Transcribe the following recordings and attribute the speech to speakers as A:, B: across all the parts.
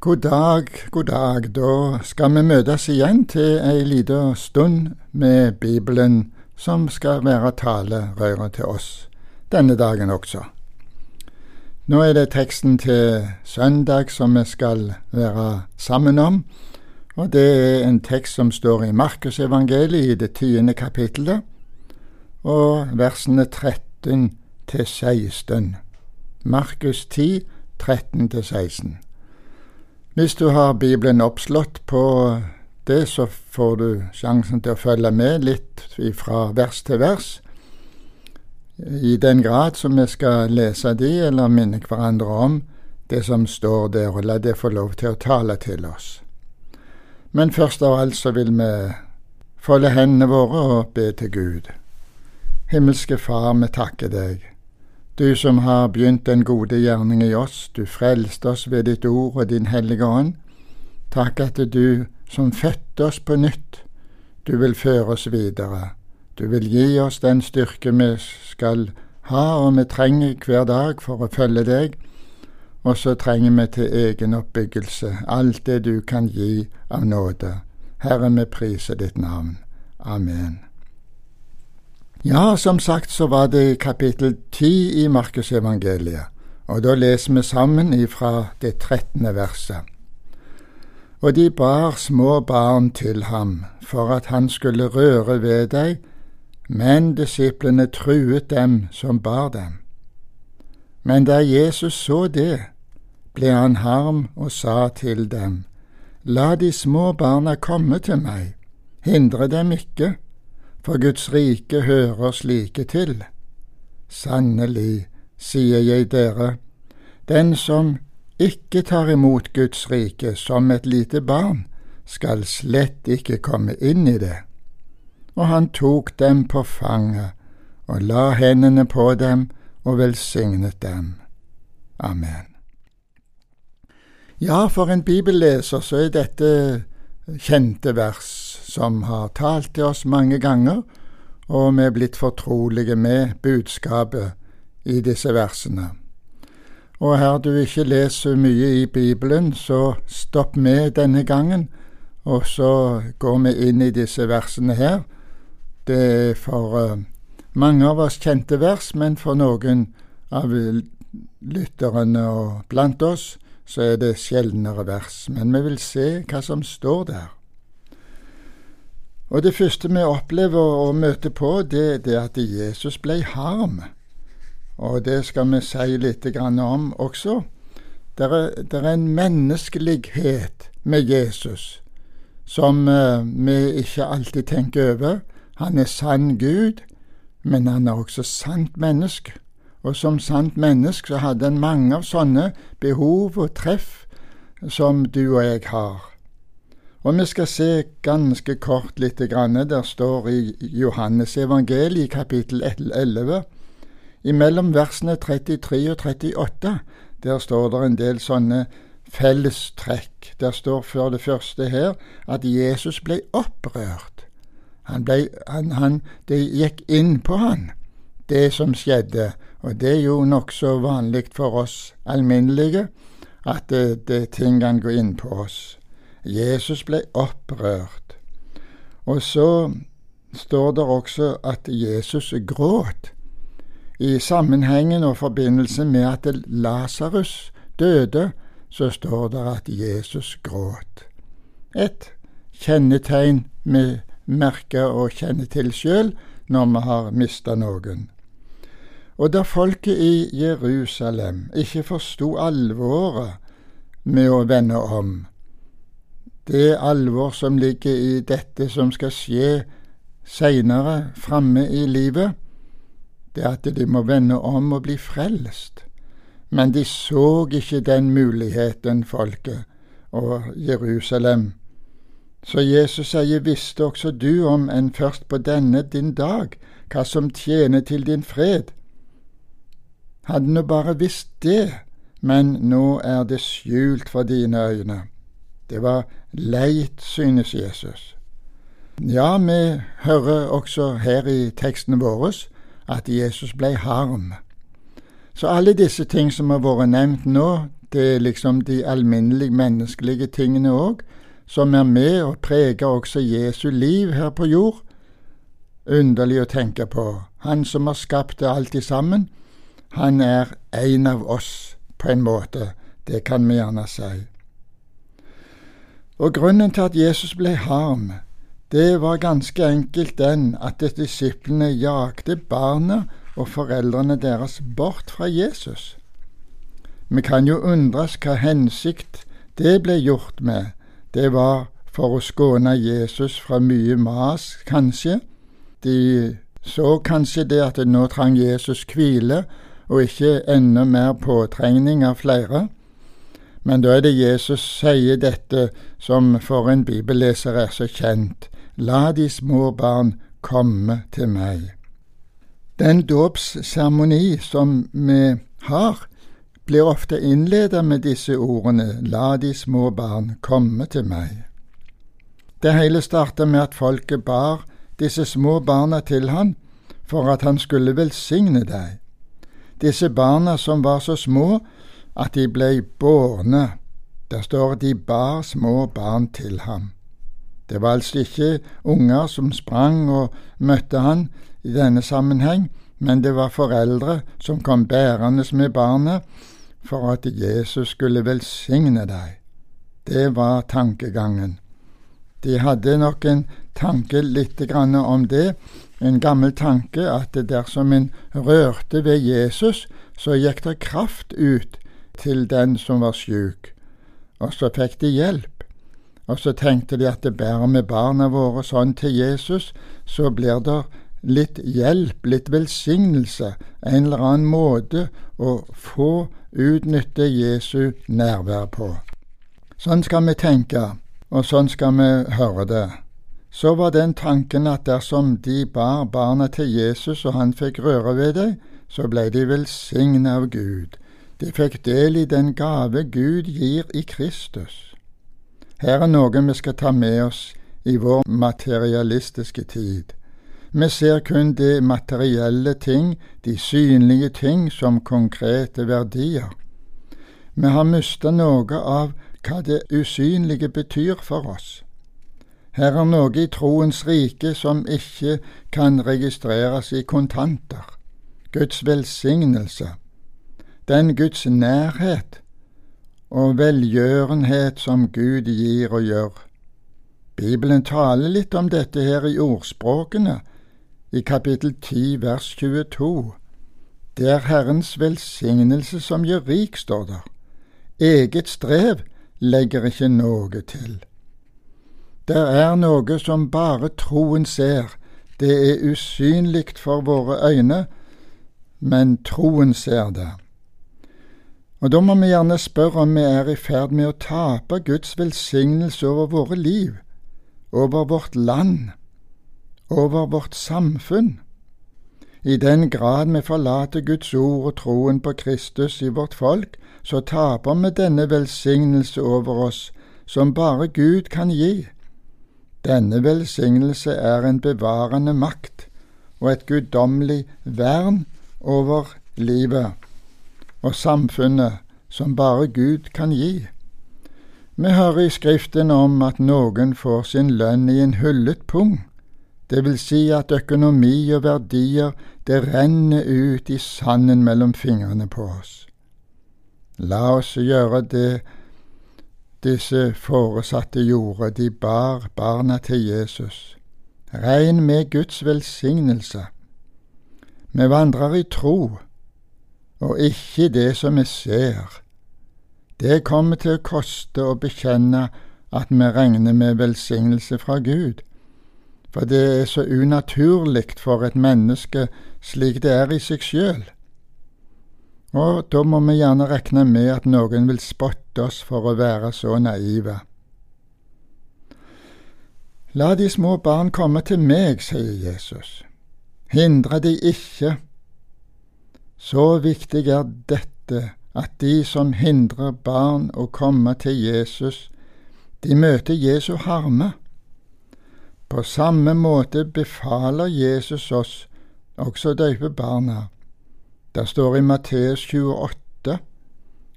A: God dag, god dag. Da skal vi møtes igjen til ei lita stund med Bibelen, som skal være talerøret til oss denne dagen også. Nå er det teksten til søndag som vi skal være sammen om, og det er en tekst som står i Markusevangeliet i det tiende kapittelet, og versene 13 til 16. Markus 10, 13 til 16. Hvis du har Bibelen oppslått på det, så får du sjansen til å følge med litt fra vers til vers. I den grad som vi skal lese de, eller minne hverandre om det som står der, og la det få lov til å tale til oss. Men først av alt så vil vi folde hendene våre og be til Gud. Himmelske Far, vi takker deg du som har begynt den gode gjerning i oss, du frelste oss ved ditt ord og din hellige ånd. Takk at du som fødte oss på nytt, du vil føre oss videre. Du vil gi oss den styrke vi skal ha og vi trenger hver dag for å følge deg, og så trenger vi til egen oppbyggelse alt det du kan gi av nåde. Herre, vi priser ditt navn. Amen. Ja, som sagt så var det kapittel ti i Markusevangeliet, og da leser vi sammen ifra det trettende verset. Og de bar små barn til ham for at han skulle røre ved deg, men disiplene truet dem som bar dem. Men da Jesus så det, ble han harm og sa til dem, La de små barna komme til meg, hindre dem ikke for Guds rike hører slike til. Sannelig, sier jeg dere, den som ikke tar imot Guds rike som et lite barn, skal slett ikke komme inn i det. Og han tok dem på fanget og la hendene på dem og velsignet dem. Amen. Ja, for en bibelleser så er dette kjente vers som har talt til oss mange ganger, og vi er blitt fortrolige med budskapet i disse versene. Og her du ikke leser mye i Bibelen, så stopp med denne gangen, og så går vi inn i disse versene her. Det er for uh, mange av oss kjente vers, men for noen av lytterne og blant oss så er det sjeldnere vers. Men vi vil se hva som står der. Og det første vi opplever å møte på, det, er at Jesus ble harm. Og det skal vi si litt om også. Det er, det er en menneskelighet med Jesus som uh, vi ikke alltid tenker over. Han er sann Gud, men han er også sant menneske. Og som sant menneske så hadde han mange av sånne behov og treff som du og jeg har. Og vi skal se ganske kort lite grann. Der står i Johannes evangeliet kapittel 11, imellom versene 33 og 38, der står det en del sånne fellestrekk. Der står for det første her at Jesus ble opprørt. Han ble, han, han, det gikk inn på han, det som skjedde. Og det er jo nokså vanlig for oss alminnelige at det, det ting kan inn på oss. Jesus ble opprørt. Og så står det også at Jesus gråt i sammenhengen og forbindelse med at Lasarus døde, så står det at Jesus gråt. Et kjennetegn vi merker og kjenner til sjøl når vi har mista noen. Og da folket i Jerusalem ikke forsto alvoret med å vende om, det alvor som ligger i dette som skal skje seinere framme i livet, det at de må vende om og bli frelst. Men de så ikke den muligheten, folket, og Jerusalem. Så Jesus sier, visste også du om enn først på denne din dag, hva som tjener til din fred. Hadde nå bare visst det, men nå er det skjult for dine øyne. Det var leit, synes Jesus. Ja, vi hører også her i tekstene våre at Jesus ble harm. Så alle disse ting som har vært nevnt nå, Det er liksom de alminnelige menneskelige tingene òg, som er med og preger også Jesu liv her på jord. Underlig å tenke på. Han som har skapt det alt sammen, han er en av oss, på en måte. Det kan vi gjerne si. Og grunnen til at Jesus ble harm, det var ganske enkelt den at disiplene jagde barna og foreldrene deres bort fra Jesus. Vi kan jo undres hva hensikt det ble gjort med. Det var for å skåne Jesus fra mye mas, kanskje. De så kanskje det at nå trang Jesus hvile, og ikke enda mer påtrengning av flere. Men da er det Jesus sier dette som for en bibelleser er så kjent. La de små barn komme til meg. Den dåpsseremoni som vi har, blir ofte innledet med disse ordene La de små barn komme til meg. Det hele startet med at folket bar disse små barna til han for at han skulle velsigne dem. Disse barna som var så små at de blei bårne. Der står de bar små barn til ham. Det var altså ikke unger som sprang og møtte han i denne sammenheng, men det var foreldre som kom bærende med barnet for at Jesus skulle velsigne deg. Det var tankegangen. De hadde nok en tanke lite grann om det, en gammel tanke at dersom en rørte ved Jesus, så gikk det kraft ut til den som var sjuk, og så fikk de hjelp. Og så tenkte de at det bærer vi barna våre sånn til Jesus, så blir det litt hjelp, litt velsignelse, en eller annen måte å få utnytte Jesu nærvær på. Sånn skal vi tenke, og sånn skal vi høre det. Så var den tanken at dersom de bar barna til Jesus og han fikk røre ved dem, så ble de velsignet av Gud. De fikk del i den gave Gud gir i Kristus. Her er noe vi skal ta med oss i vår materialistiske tid. Vi ser kun de materielle ting, de synlige ting, som konkrete verdier. Vi har mista noe av hva det usynlige betyr for oss. Her er noe i troens rike som ikke kan registreres i kontanter. Guds velsignelse, den Guds nærhet og velgjørenhet som Gud gir og gjør. Bibelen taler litt om dette her i ordspråkene, i kapittel 10 vers 22. Det er Herrens velsignelse som gjør rik, står der. Eget strev legger ikke noe til. Det er noe som bare troen ser, det er usynlig for våre øyne, men troen ser det. Og da må vi gjerne spørre om vi er i ferd med å tape Guds velsignelse over våre liv, over vårt land, over vårt samfunn. I den grad vi forlater Guds ord og troen på Kristus i vårt folk, så taper vi denne velsignelse over oss som bare Gud kan gi. Denne velsignelse er en bevarende makt og et guddommelig vern over livet og samfunnet som bare Gud kan gi. Vi hører i Skriften om at noen får sin lønn i en hullet pung det vil si at økonomi og verdier, det renner ut i sanden mellom fingrene på oss. La oss gjøre det disse foresatte gjorde, de bar barna til Jesus. Regn med Guds velsignelse. Vi vandrer i tro, og ikke det som vi ser. Det kommer til å koste å bekjenne at vi regner med velsignelse fra Gud for det er så unaturlig for et menneske slik det er i seg sjøl. Og da må vi gjerne regne med at noen vil spotte oss for å være så naive. La de små barn komme til meg, sier Jesus. Hindre de ikke. Så viktig er dette at de som hindrer barn å komme til Jesus, de møter Jesu harme. På samme måte befaler Jesus oss også døype barna. Det står i Matteus 28,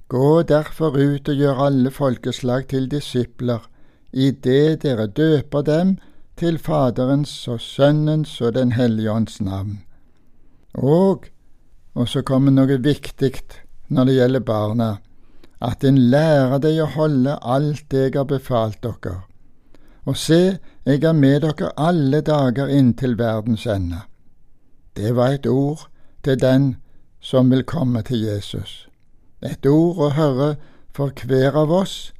A: Gå derfor ut og gjør alle folkeslag til disipler, idet dere døper dem til Faderens og Sønnens og Den hellige ånds navn. Og, og så kommer noe viktig når det gjelder barna, at en lærer deg å holde alt jeg har befalt dere. Og se, jeg er med dere alle dager inntil verdens ende. Det var et ord til den som vil komme til Jesus et ord å høre for hver av oss.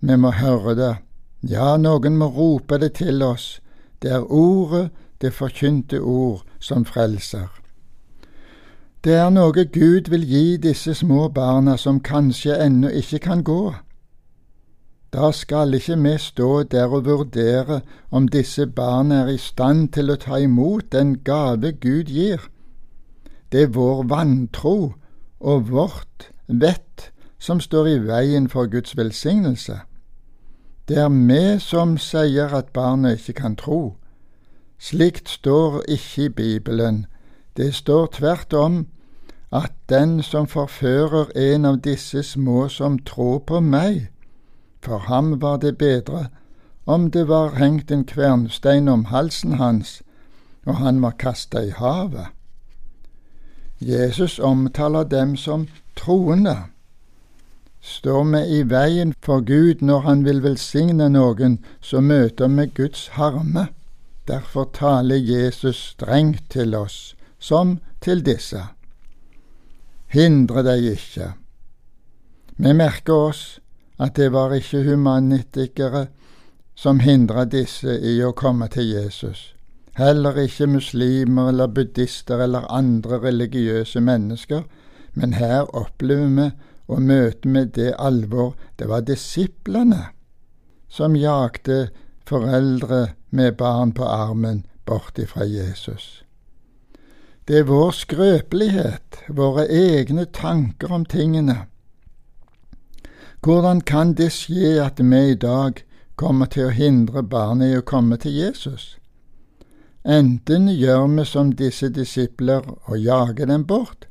A: Vi må høre det. Ja, noen må rope det til oss. Det er ordet, det forkynte ord, som frelser. Det er noe Gud vil gi disse små barna som kanskje ennå ikke kan gå. Da skal ikke vi stå der og vurdere om disse barna er i stand til å ta imot den gave Gud gir. Det er vår vantro og vårt vett som står i veien for Guds velsignelse. Det er vi som sier at barnet ikke kan tro. Slikt står ikke i Bibelen. Det står tvert om at den som forfører en av disse små som tror på meg, for ham var det bedre om det var hengt en kvernstein om halsen hans og han var kasta i havet. Jesus omtaler dem som troende. Står vi i veien for Gud når Han vil velsigne noen, så møter vi Guds harme. Derfor taler Jesus strengt til oss, som til disse. Hindre deg ikke. Vi merker oss at det var ikke humanitikere som hindra disse i å komme til Jesus. Heller ikke muslimer eller buddhister eller andre religiøse mennesker men her opplever vi å møte med det alvor det var disiplene som jagde foreldre med barn på armen bort ifra Jesus. Det er vår skrøpelighet, våre egne tanker om tingene. Hvordan kan det skje at vi i dag kommer til å hindre barnet i å komme til Jesus? Enten gjør vi som disse disipler og jager dem bort,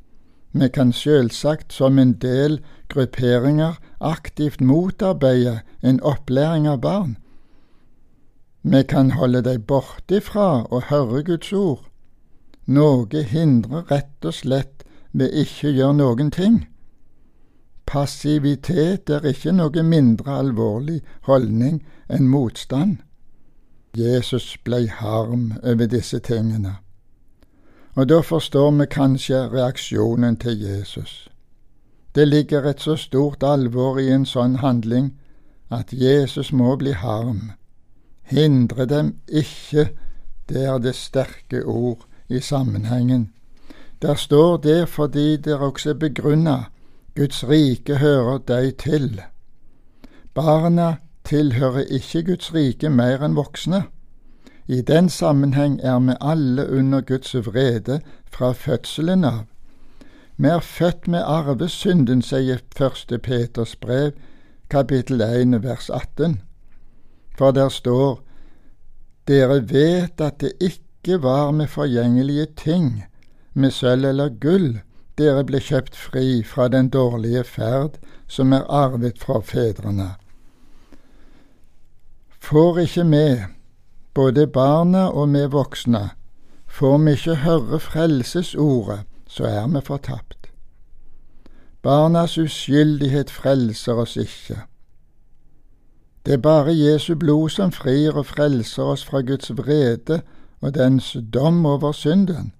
A: vi kan selvsagt som en del grupperinger aktivt motarbeide en opplæring av barn. Vi kan holde dem borte fra å høre Guds ord. Noe hindrer rett og slett ved ikke å gjøre noen ting. Passivitet er ikke noe mindre alvorlig holdning enn motstand. Jesus blei harm over disse tingene. Og da forstår vi kanskje reaksjonen til Jesus. Det ligger et så stort alvor i en sånn handling at Jesus må bli harm. Hindre dem ikke, det er det sterke ord i sammenhengen. Der står det fordi det også er begrunna Guds rike hører deg til. Barna tilhører ikke Guds rike mer enn voksne. I den sammenheng er vi alle under Guds vrede fra fødselen av. Vi er født med arvesynden, sier første Peters brev, kapittel 1, vers 18. For der står Dere vet at det ikke var med forgjengelige ting, med sølv eller gull, dere ble kjøpt fri fra den dårlige ferd som er arvet fra fedrene. Får ikke med både barna og vi voksne, får vi ikke høre frelsesordet, så er vi fortapt. Barnas uskyldighet frelser oss ikke. Det er bare Jesu blod som frir og frelser oss fra Guds vrede og dens dom over synden.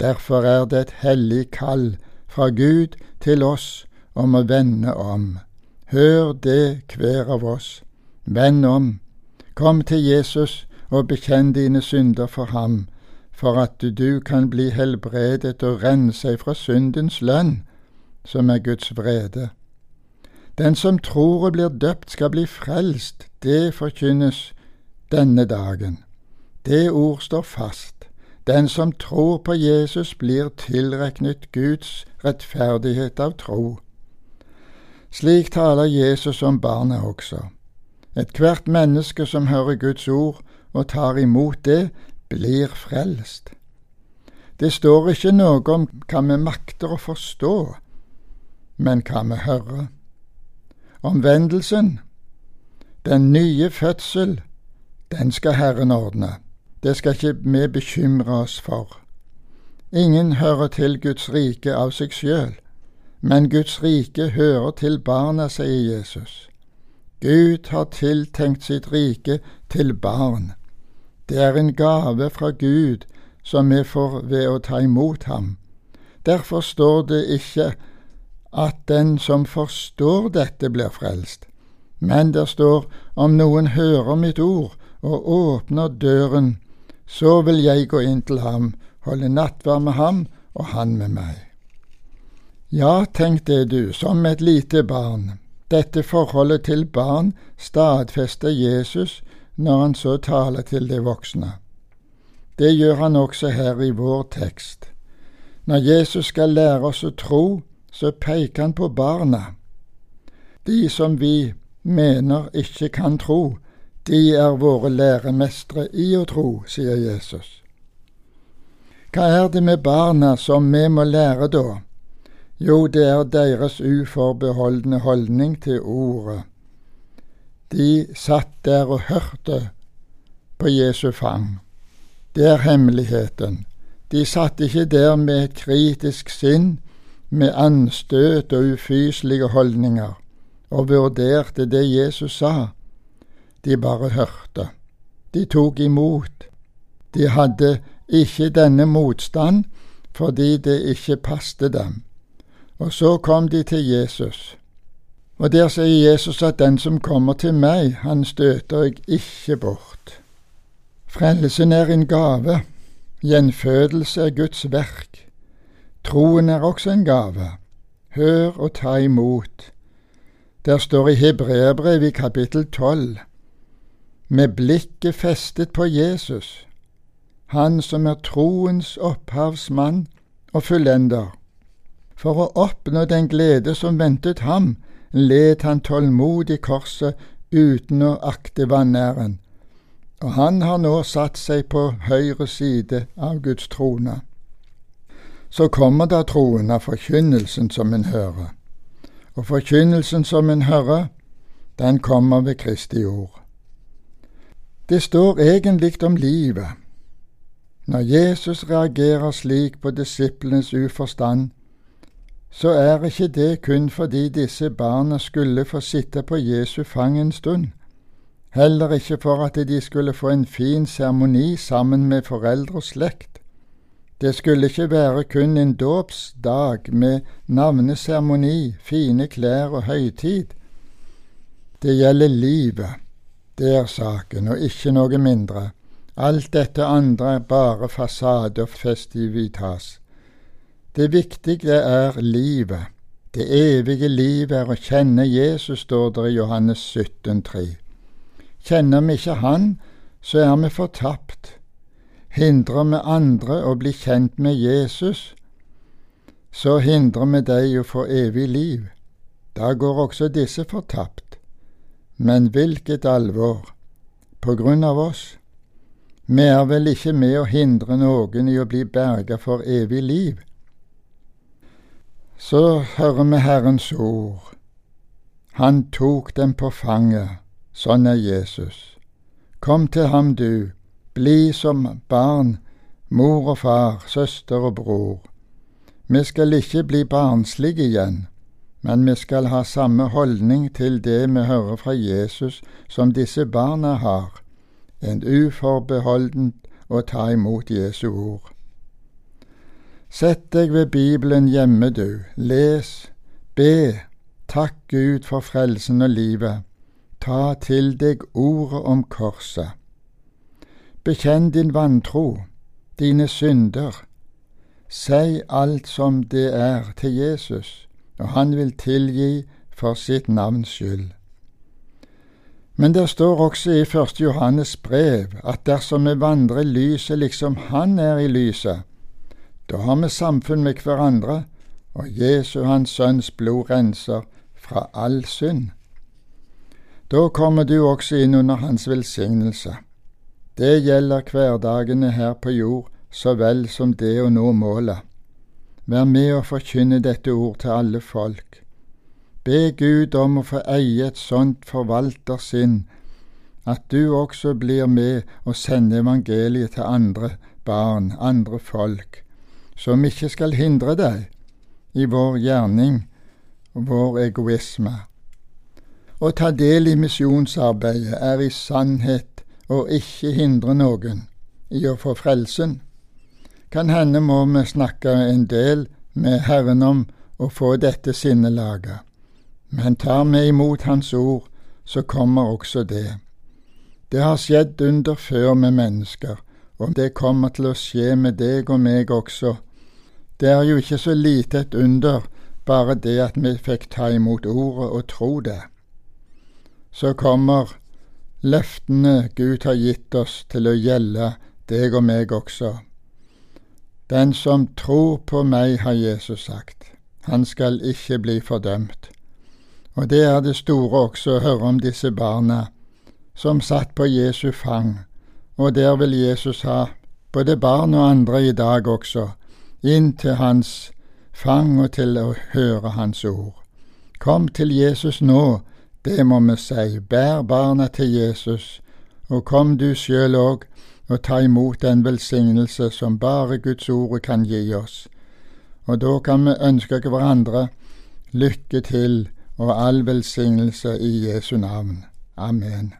A: Derfor er det et hellig kall fra Gud til oss om å vende om. Hør det, hver av oss. Vend om. Kom til Jesus og bekjenn dine synder for ham, for at du kan bli helbredet og renne seg fra syndens lønn, som er Guds vrede. Den som tror og blir døpt, skal bli frelst, det forkynnes denne dagen. Det ord står fast. Den som tror på Jesus, blir tilregnet Guds rettferdighet av tro. Slik taler Jesus om barna også. Ethvert menneske som hører Guds ord og tar imot det, blir frelst. Det står ikke noe om hva vi makter å forstå. men hva vi hører. Omvendelsen, den nye fødsel, den skal Herren ordne. Det skal ikke vi bekymre oss for. Ingen hører til Guds rike av seg sjøl, men Guds rike hører til barna, sier Jesus. Gud har tiltenkt sitt rike til barn. Det er en gave fra Gud som vi får ved å ta imot ham. Derfor står det ikke at den som forstår dette, blir frelst, men det står om noen hører mitt ord og åpner døren, så vil jeg gå inn til ham, holde nattverd med ham og han med meg. Ja, tenk det du, som et lite barn. Dette forholdet til barn stadfester Jesus når han så taler til de voksne. Det gjør han også her i vår tekst. Når Jesus skal lære oss å tro, så peker han på barna. De som vi mener ikke kan tro, de er våre læremestere i å tro, sier Jesus. Hva er det med barna som vi må lære da? Jo, det er deres uforbeholdne holdning til ordet. De satt der og hørte på Jesu fang. Det er hemmeligheten. De satt ikke der med et kritisk sinn, med anstøt og ufyselige holdninger, og vurderte det Jesus sa. De bare hørte. De tok imot. De hadde ikke denne motstand fordi det ikke passte dem. Og så kom de til Jesus. Og der sier Jesus at den som kommer til meg, han støter jeg ikke bort. Frelsen er en gave, gjenfødelse er Guds verk. Troen er også en gave. Hør og ta imot. Der står i Hebreerbrevet i kapittel tolv, med blikket festet på Jesus, han som er troens opphavsmann og fullender. For å oppnå den glede som ventet ham, led han tålmodig korset uten å akte vanæren og han har nå satt seg på høyre side av Guds trone. Så kommer da troen av forkynnelsen som en hører, og forkynnelsen som en hører, den kommer ved Kristi ord. Det står egentlig om livet. Når Jesus reagerer slik på disiplenes uforstand, så er ikke det kun fordi disse barna skulle få sitte på Jesu fang en stund heller ikke for at de skulle få en fin seremoni sammen med foreldre og slekt. Det skulle ikke være kun en dåpsdag med navneseremoni, fine klær og høytid. Det gjelder livet, det er saken, og ikke noe mindre. Alt dette andre er bare fasade og festivitas. Det viktige er livet. Det evige livet er å kjenne Jesus, står det i Johannes 17, 3. Kjenner vi ikke Han, så er vi fortapt. Hindrer vi andre å bli kjent med Jesus, så hindrer vi deg å få evig liv. Da går også disse fortapt. Men hvilket alvor! På grunn av oss. Vi er vel ikke med å hindre noen i å bli berga for evig liv. Så hører vi Herrens ord. Han tok dem på fanget Sånn er Jesus. Kom til ham, du, bli som barn, mor og far, søster og bror. Vi skal ikke bli barnslige igjen, men vi skal ha samme holdning til det vi hører fra Jesus som disse barna har, en uforbeholdent å ta imot Jesu ord. Sett deg ved Bibelen hjemme, du, les, be, takk Gud for frelsen og livet Ta til deg ordet om korset. Bekjenn din vantro, dine synder. Si alt som det er til Jesus, og han vil tilgi for sitt navns skyld. Men det står også i første Johannes brev at dersom vi vandrer i lyset liksom Han er i lyset, da har vi samfunn med hverandre, og Jesu Hans Sønns blod renser fra all synd. Da kommer du også inn under Hans velsignelse. Det gjelder hverdagene her på jord så vel som det å nå målet. Vær med og forkynne dette ord til alle folk. Be Gud om å få eie et sånt forvaltersinn at du også blir med og sender evangeliet til andre barn, andre folk, som ikke skal hindre deg i vår gjerning og vår egoisme. Å ta del i misjonsarbeidet er i sannhet å ikke hindre noen i å få frelsen. Kan hende må vi snakke en del med Herren om å få dette sinnelaget, men tar vi imot Hans ord, så kommer også det. Det har skjedd under før med mennesker, og det kommer til å skje med deg og meg også. Det er jo ikke så lite et under, bare det at vi fikk ta imot ordet og tro det. Så kommer løftene Gud har gitt oss til å gjelde deg og meg også. Den som tror på meg, har Jesus sagt, han skal ikke bli fordømt. Og det er det store også å høre om disse barna som satt på Jesu fang, og der vil Jesus ha både barn og andre i dag også, inn til hans fang og til å høre hans ord. Kom til Jesus nå, det må vi si, bær barna til Jesus, og kom du sjøl òg og ta imot den velsignelse som bare Guds ord kan gi oss. Og da kan vi ønske hverandre lykke til og all velsignelse i Jesu navn. Amen.